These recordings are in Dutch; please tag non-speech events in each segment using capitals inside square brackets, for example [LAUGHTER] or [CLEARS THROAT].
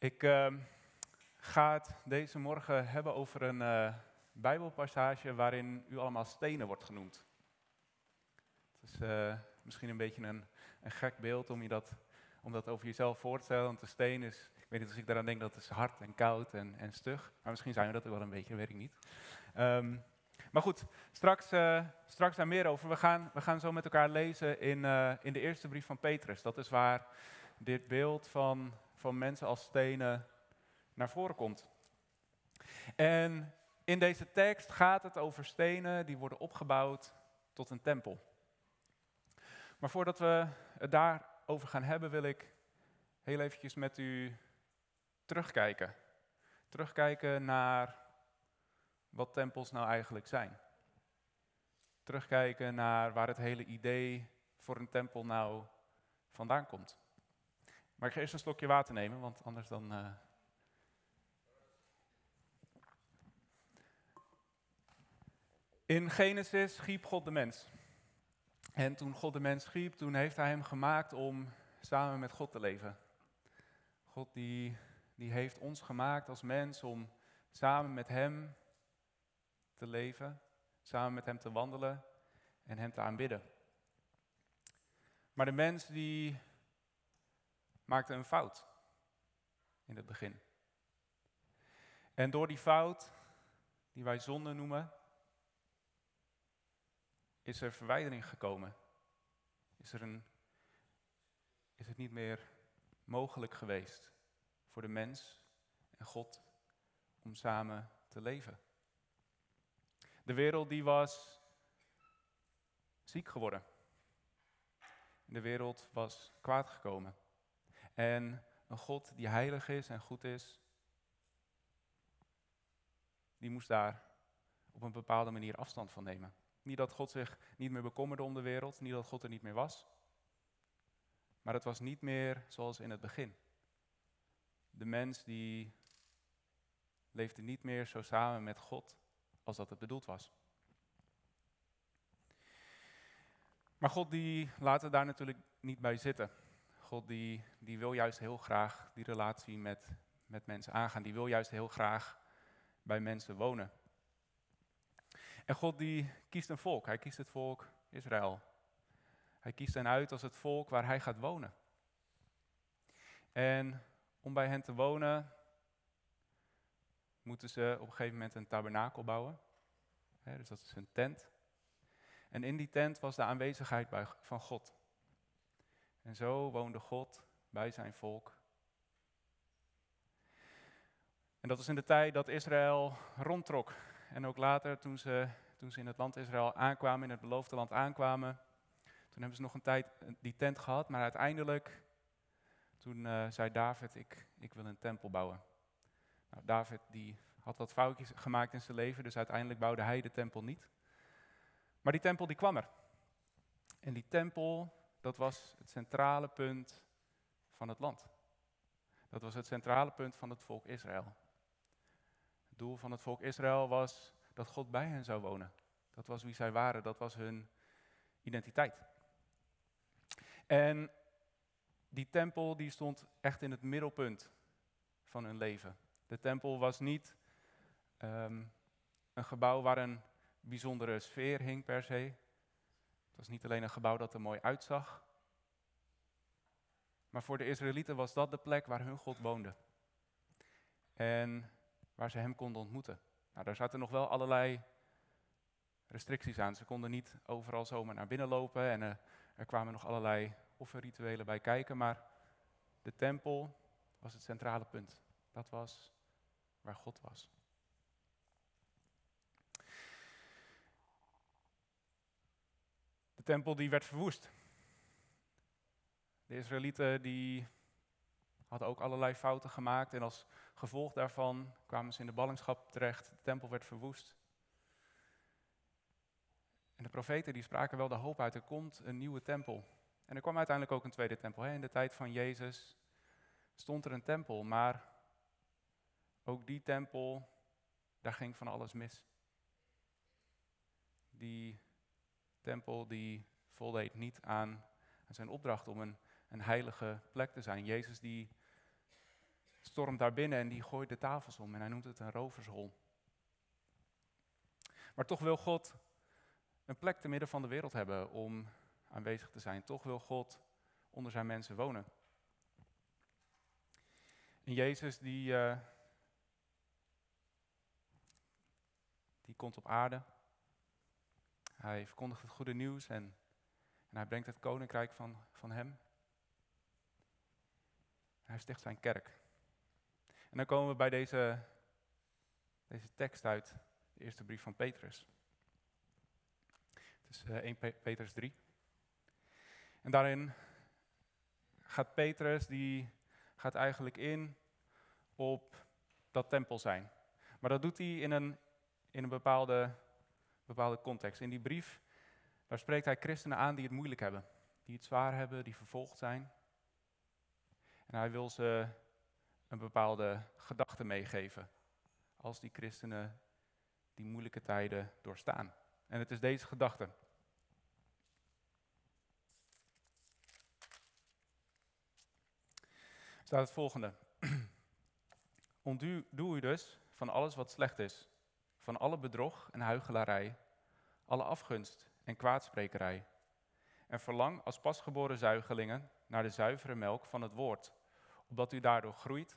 Ik uh, ga het deze morgen hebben over een uh, Bijbelpassage waarin u allemaal stenen wordt genoemd. Het is uh, misschien een beetje een, een, gek beeld om, je dat, om dat over jezelf voor te stellen. Want de steen is, ik weet niet als ik daaraan denk dat is hard en koud en, en stug. Maar misschien zijn we dat ook wel een beetje, weet ik niet. Um, maar goed, straks, uh, straks daar meer over. We gaan, we gaan zo met elkaar lezen in, in de eerste brief van Petrus. Dat is waar dit beeld van van mensen als stenen naar voren komt. En in deze tekst gaat het over stenen die worden opgebouwd tot een tempel. Maar voordat we het daarover gaan hebben, wil ik heel eventjes met u terugkijken. Terugkijken naar wat tempels nou eigenlijk zijn. Terugkijken naar waar het hele idee voor een tempel nou vandaan komt. Maar ik ga eerst een slokje water nemen, want anders dan. Uh... In Genesis schiep God de mens. En toen God de mens schiep, toen heeft hij hem gemaakt om samen met God te leven. God die, die heeft ons gemaakt als mens om samen met hem te leven, samen met hem te wandelen en hem te aanbidden. Maar de mens die maakte een fout in het begin. En door die fout, die wij zonde noemen, is er verwijdering gekomen. Is, er een, is het niet meer mogelijk geweest voor de mens en God om samen te leven. De wereld die was ziek geworden. De wereld was kwaad gekomen. En een God die heilig is en goed is, die moest daar op een bepaalde manier afstand van nemen. Niet dat God zich niet meer bekommerde om de wereld, niet dat God er niet meer was. Maar het was niet meer zoals in het begin. De mens die leefde niet meer zo samen met God als dat het bedoeld was. Maar God die laat het daar natuurlijk niet bij zitten. God die, die wil juist heel graag die relatie met, met mensen aangaan. Die wil juist heel graag bij mensen wonen. En God die kiest een volk. Hij kiest het volk Israël. Hij kiest hen uit als het volk waar hij gaat wonen. En om bij hen te wonen, moeten ze op een gegeven moment een tabernakel bouwen. dus dat is een tent. En in die tent was de aanwezigheid van God. En zo woonde God bij zijn volk. En dat was in de tijd dat Israël rondtrok. En ook later, toen ze, toen ze in het land Israël aankwamen, in het beloofde land aankwamen, toen hebben ze nog een tijd die tent gehad. Maar uiteindelijk, toen uh, zei David, ik, ik wil een tempel bouwen. Nou, David die had wat foutjes gemaakt in zijn leven, dus uiteindelijk bouwde hij de tempel niet. Maar die tempel die kwam er. En die tempel, dat was het centrale punt van het land. Dat was het centrale punt van het volk Israël. Het doel van het volk Israël was dat God bij hen zou wonen. Dat was wie zij waren, dat was hun identiteit. En die tempel die stond echt in het middelpunt van hun leven. De tempel was niet um, een gebouw waar een bijzondere sfeer hing per se. Was niet alleen een gebouw dat er mooi uitzag. Maar voor de Israëlieten was dat de plek waar hun God woonde. En waar ze hem konden ontmoeten. Nou, daar zaten nog wel allerlei restricties aan. Ze konden niet overal zomaar naar binnen lopen en uh, er kwamen nog allerlei offerrituelen bij kijken. Maar de tempel was het centrale punt. Dat was waar God was. De tempel die werd verwoest. De Israëlieten die hadden ook allerlei fouten gemaakt en als gevolg daarvan kwamen ze in de ballingschap terecht. De tempel werd verwoest. En de profeten die spraken wel de hoop uit, er komt een nieuwe tempel. En er kwam uiteindelijk ook een tweede tempel. In de tijd van Jezus stond er een tempel, maar ook die tempel, daar ging van alles mis. Die tempel die voldeed niet aan zijn opdracht om een, een heilige plek te zijn. Jezus die stormt daar binnen en die gooit de tafels om en hij noemt het een rovershol. Maar toch wil God een plek te midden van de wereld hebben om aanwezig te zijn. Toch wil God onder zijn mensen wonen. En Jezus die, uh, die komt op aarde. Hij verkondigt het goede nieuws en, en hij brengt het koninkrijk van, van hem. Hij sticht zijn kerk. En dan komen we bij deze, deze tekst uit, de eerste brief van Petrus. Het is uh, 1 Petrus 3. En daarin gaat Petrus, die gaat eigenlijk in op dat tempel zijn. Maar dat doet hij in een, in een bepaalde, bepaalde context. In die brief, daar spreekt hij christenen aan die het moeilijk hebben. Die het zwaar hebben, die vervolgd zijn. En hij wil ze een bepaalde gedachte meegeven. Als die christenen die moeilijke tijden doorstaan. En het is deze gedachte. staat het volgende. [CLEARS THROAT] Ontdoe u dus van alles wat slecht is, van alle bedrog en huichelarij, alle afgunst en kwaadsprekerij. En verlang als pasgeboren zuigelingen naar de zuivere melk van het woord, opdat u daardoor groeit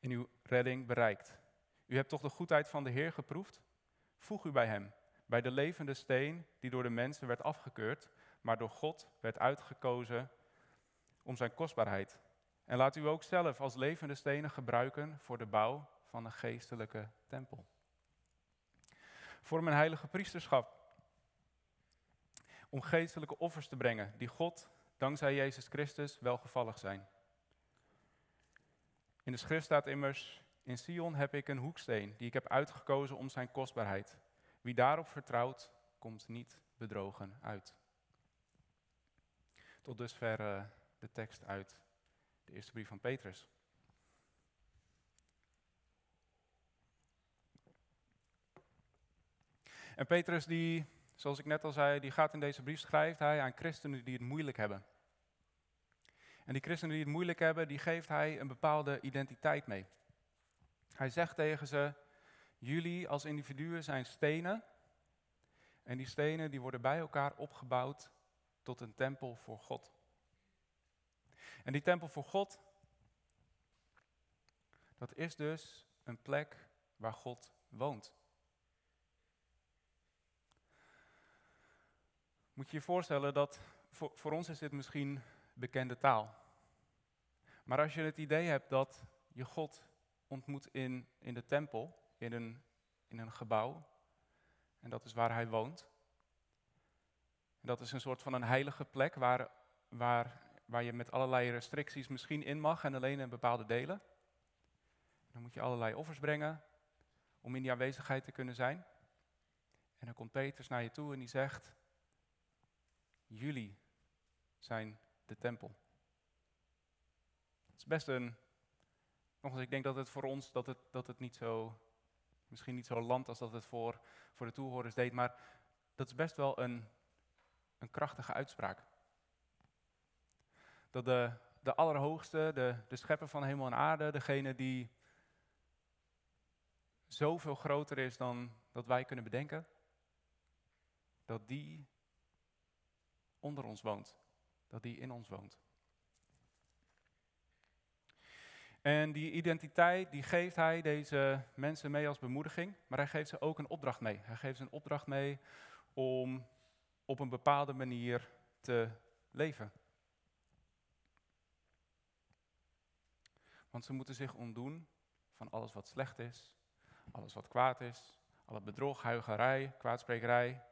en uw redding bereikt. U hebt toch de goedheid van de Heer geproefd? Voeg u bij hem, bij de levende steen die door de mensen werd afgekeurd, maar door God werd uitgekozen om zijn kostbaarheid. En laat u ook zelf als levende stenen gebruiken voor de bouw van een geestelijke tempel. Vorm een heilige priesterschap. Om geestelijke offers te brengen die God, dankzij Jezus Christus, welgevallig zijn. In de schrift staat immers, in Sion heb ik een hoeksteen die ik heb uitgekozen om zijn kostbaarheid. Wie daarop vertrouwt, komt niet bedrogen uit. Tot dusver uh, de tekst uit de eerste brief van Petrus. En Petrus, die, zoals ik net al zei, die gaat in deze brief schrijft hij aan christenen die het moeilijk hebben. En die christenen die het moeilijk hebben, die geeft hij een bepaalde identiteit mee. Hij zegt tegen ze, jullie als individuen zijn stenen. En die stenen die worden bij elkaar opgebouwd tot een tempel voor God. En die tempel voor God, dat is dus een plek waar God woont. Moet je je voorstellen dat voor, ons is dit misschien bekende taal. Maar als je het idee hebt dat je God ontmoet in, in de tempel, in een, in een gebouw, en dat is waar hij woont. En dat is een soort van een heilige plek waar, waar waar je met allerlei restricties misschien in mag en alleen in bepaalde delen. Dan moet je allerlei offers brengen om in die aanwezigheid te kunnen zijn. En dan komt Petrus naar je toe en die zegt, jullie zijn de tempel. Het is best een, nogmaals, ik denk dat het voor ons, dat het, dat het niet zo, misschien niet zo land als dat het voor, voor de toehoorders deed, maar dat is best wel een, een krachtige uitspraak dat de, de Allerhoogste, de, de schepper van hemel en aarde, degene die zoveel groter is dan dat wij kunnen bedenken, dat die onder ons woont, dat die in ons woont. En die identiteit die geeft hij deze mensen mee als bemoediging, maar hij geeft ze ook een opdracht mee. Hij geeft ze een opdracht mee om op een bepaalde manier te leven. Want ze moeten zich ontdoen van alles wat slecht is, alles wat kwaad is, alle bedrog, huigerij, kwaadsprekerij.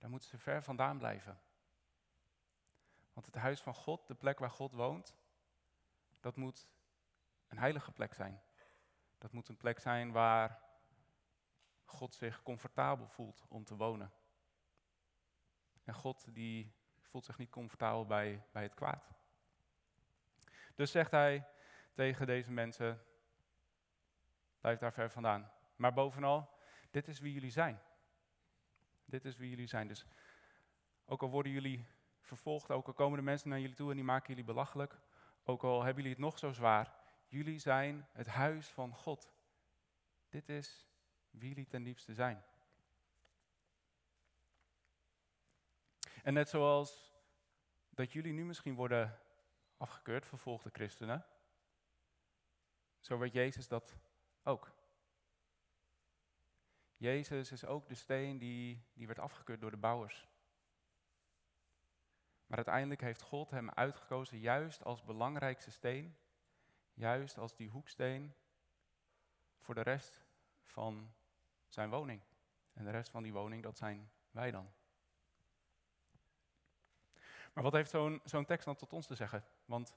Daar moeten ze ver vandaan blijven. Want het huis van God, de plek waar God woont, dat moet een heilige plek zijn. Dat moet een plek zijn waar God zich comfortabel voelt om te wonen. En God die voelt zich niet comfortabel bij, bij het kwaad. Dus zegt hij, tegen deze mensen. Blijf daar ver vandaan. Maar bovenal, dit is wie jullie zijn. Dit is wie jullie zijn. Dus ook al worden jullie vervolgd, ook al komen de mensen naar jullie toe en die maken jullie belachelijk, ook al hebben jullie het nog zo zwaar, jullie zijn het huis van God. Dit is wie jullie ten liefste zijn. En net zoals dat jullie nu misschien worden afgekeurd, vervolgde christenen, zo werd Jezus dat ook. Jezus is ook de steen die, die werd afgekeurd door de bouwers. Maar uiteindelijk heeft God hem uitgekozen juist als belangrijkste steen, juist als die hoeksteen voor de rest van zijn woning. En de rest van die woning, dat zijn wij dan. Maar wat heeft zo'n zo'n tekst dan tot ons te zeggen? Want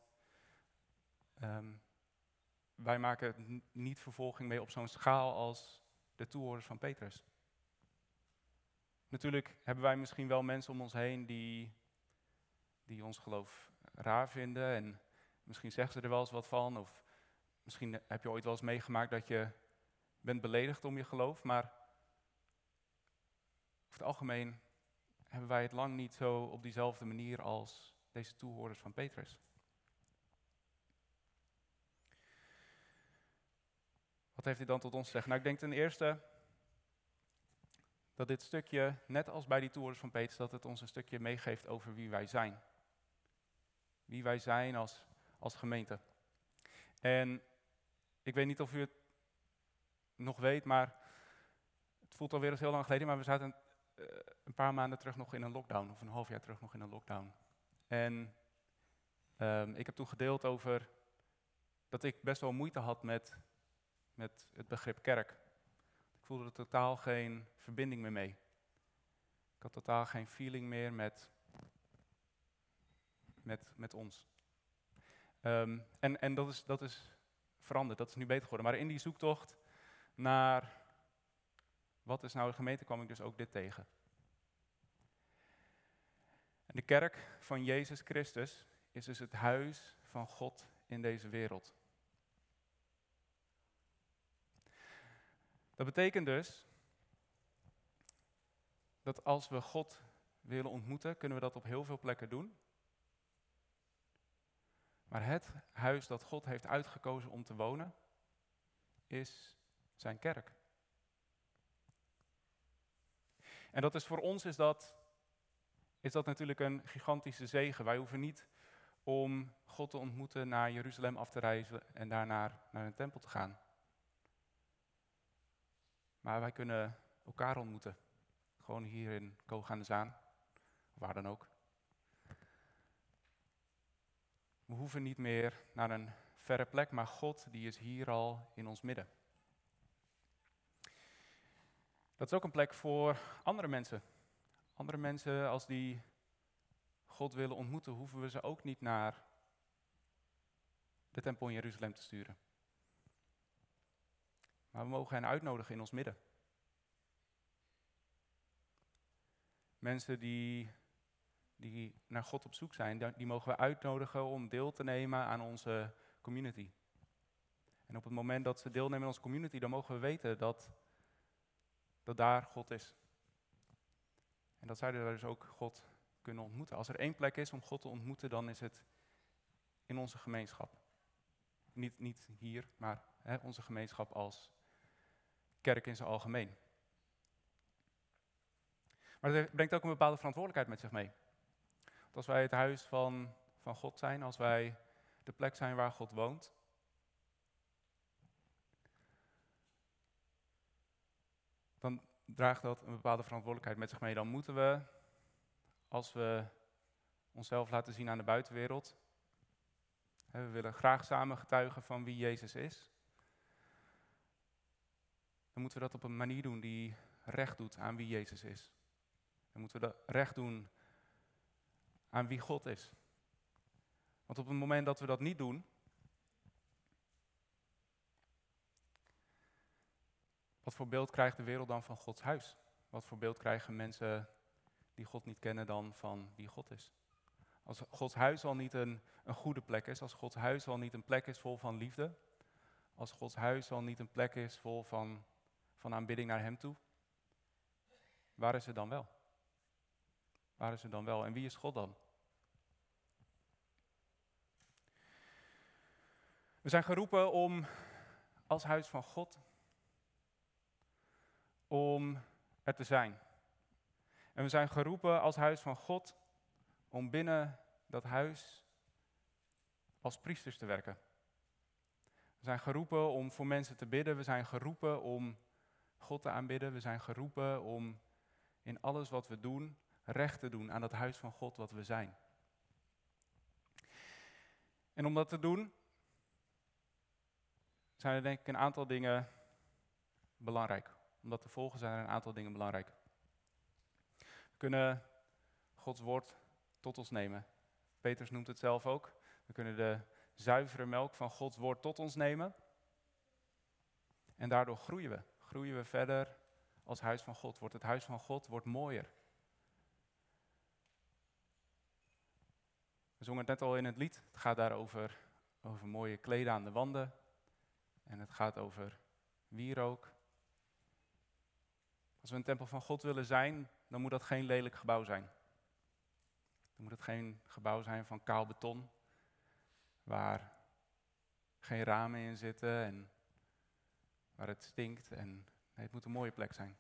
um, wij maken niet vervolging mee op zo'n schaal als de toehoorders van Petrus. Natuurlijk hebben wij misschien wel mensen om ons heen die, die ons geloof raar vinden. En misschien zeggen ze er wel eens wat van. Of misschien heb je ooit wel eens meegemaakt dat je bent beledigd om je geloof. Maar over het algemeen hebben wij het lang niet zo op diezelfde manier als deze toehoorders van Petrus. Heeft hij dan tot ons te zeggen? Nou, ik denk ten eerste dat dit stukje, net als bij die tours van Petrus, dat het ons een stukje meegeeft over wie wij zijn. Wie wij zijn als, als gemeente. En ik weet niet of u het nog weet, maar het voelt alweer eens heel lang geleden, maar we zaten een, eh, een paar maanden terug nog in een lockdown, of een half jaar terug nog in een lockdown. En um, ik heb toen gedeeld over dat ik best wel moeite had met met het begrip kerk. Ik voelde er totaal geen verbinding meer mee. Ik had totaal geen feeling meer met, met, met ons. Ehm, en en dat, is, dat is veranderd, dat is nu beter geworden. Maar in die zoektocht naar wat is nou de gemeente, kwam ik dus ook dit tegen. En de kerk van Jezus Christus is dus het huis van God in deze wereld. Dat betekent dus dat als we God willen ontmoeten, kunnen we dat op heel veel plekken doen. Maar het huis dat God heeft uitgekozen om te wonen, is zijn kerk. En dat is voor ons is dat, is dat natuurlijk een gigantische zegen. Wij hoeven niet om God te ontmoeten naar Jeruzalem af te reizen en daarna naar een tempel te gaan. Maar wij kunnen elkaar ontmoeten. Gewoon hier in Koog aan de Zaan. Waar dan ook. We hoeven niet meer naar een verre plek, maar God die is hier al in ons midden. Dat is ook een plek voor andere mensen. Andere mensen, als die God willen ontmoeten, hoeven we ze ook niet naar de tempel in Jeruzalem te sturen. Maar we mogen hen uitnodigen in ons midden. Mensen die, die naar God op zoek zijn, die mogen we uitnodigen om deel te nemen aan onze community. En op het moment dat ze deelnemen aan onze community, dan mogen we weten dat, dat daar God is. En dat zij daar dus ook God kunnen ontmoeten. Als er één plek is om God te ontmoeten, dan is het in onze gemeenschap. Niet, niet hier, maar hè, onze gemeenschap als kerk in zijn algemeen. Maar het brengt ook een bepaalde verantwoordelijkheid met zich mee. Als wij het huis van, van God zijn, als wij de plek zijn waar God woont, dan draagt dat een bepaalde verantwoordelijkheid met zich mee. Dan moeten we, als we onszelf laten zien aan de buitenwereld, we willen graag samen getuigen van wie Jezus is dan moeten we dat op een manier doen die recht doet aan wie Jezus is. Dan moeten we dat recht doen aan wie God is. Want op het moment dat we dat niet doen, wat voor beeld krijgt de wereld dan van Gods huis? Wat voor beeld krijgen mensen die God niet kennen dan van wie God is? Als Gods huis al niet een, een goede plek is, als Gods huis al niet een plek is vol van liefde, als Gods huis al niet een plek is vol van van aanbidding naar Hem toe? Waar is het dan wel? Waar is het dan wel? En wie is God dan? We zijn geroepen om als huis van God, om er te zijn. En we zijn geroepen als huis van God om binnen dat huis als priesters te werken. We zijn geroepen om voor mensen te bidden. We zijn geroepen om God te aanbidden. We zijn geroepen om in alles wat we doen recht te doen aan dat huis van God wat we zijn. En om dat te doen, zijn er denk ik een aantal dingen belangrijk. Om dat te volgen zijn er een aantal dingen belangrijk. We kunnen Gods woord tot ons nemen. Peters noemt het zelf ook. We kunnen de zuivere melk van Gods woord tot ons nemen. En daardoor groeien we. Groeien we verder als huis van God. Wordt het huis van God wordt mooier. We zongen het net al in het lied. Het gaat daarover over mooie kleden aan de wanden. En het gaat over wierook. Als we een tempel van God willen zijn, dan moet dat geen lelijk gebouw zijn. Dan moet het geen gebouw zijn van kaal beton, waar geen ramen in zitten en waar het stinkt. En, het moet een mooie plek zijn.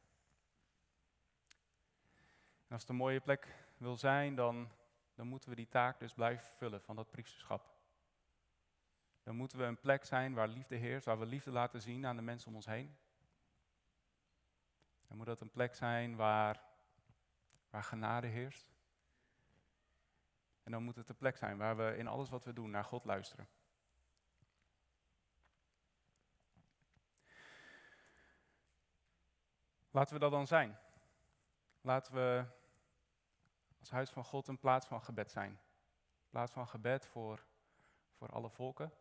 En als het een mooie plek wil zijn, dan, dan moeten we die taak dus blijven vervullen van dat priesterschap. Dan moeten we een plek zijn waar liefde heerst, waar we liefde laten zien aan de mensen om ons heen. Dan moet dat een plek zijn waar, waar genade heerst. En dan moet het een plek zijn waar we in alles wat we doen naar God luisteren. Laten we dat dan zijn. Laten we als huis van God een plaats van gebed zijn. Plaats van gebed voor, voor alle volken.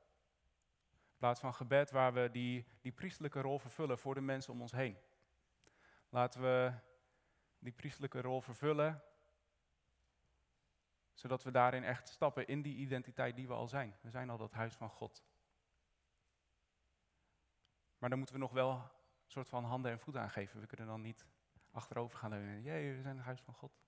Plaats van gebed waar we die, die priestelijke rol vervullen voor de mensen om ons heen. Laten we die priestelijke rol vervullen, zodat we daarin echt stappen in die identiteit die we al zijn. We zijn al dat huis van God. Maar dan moeten we nog wel soort van handen en voeten aangeven. We kunnen dan niet achterover gaan leunen. Jee, we zijn het huis van God.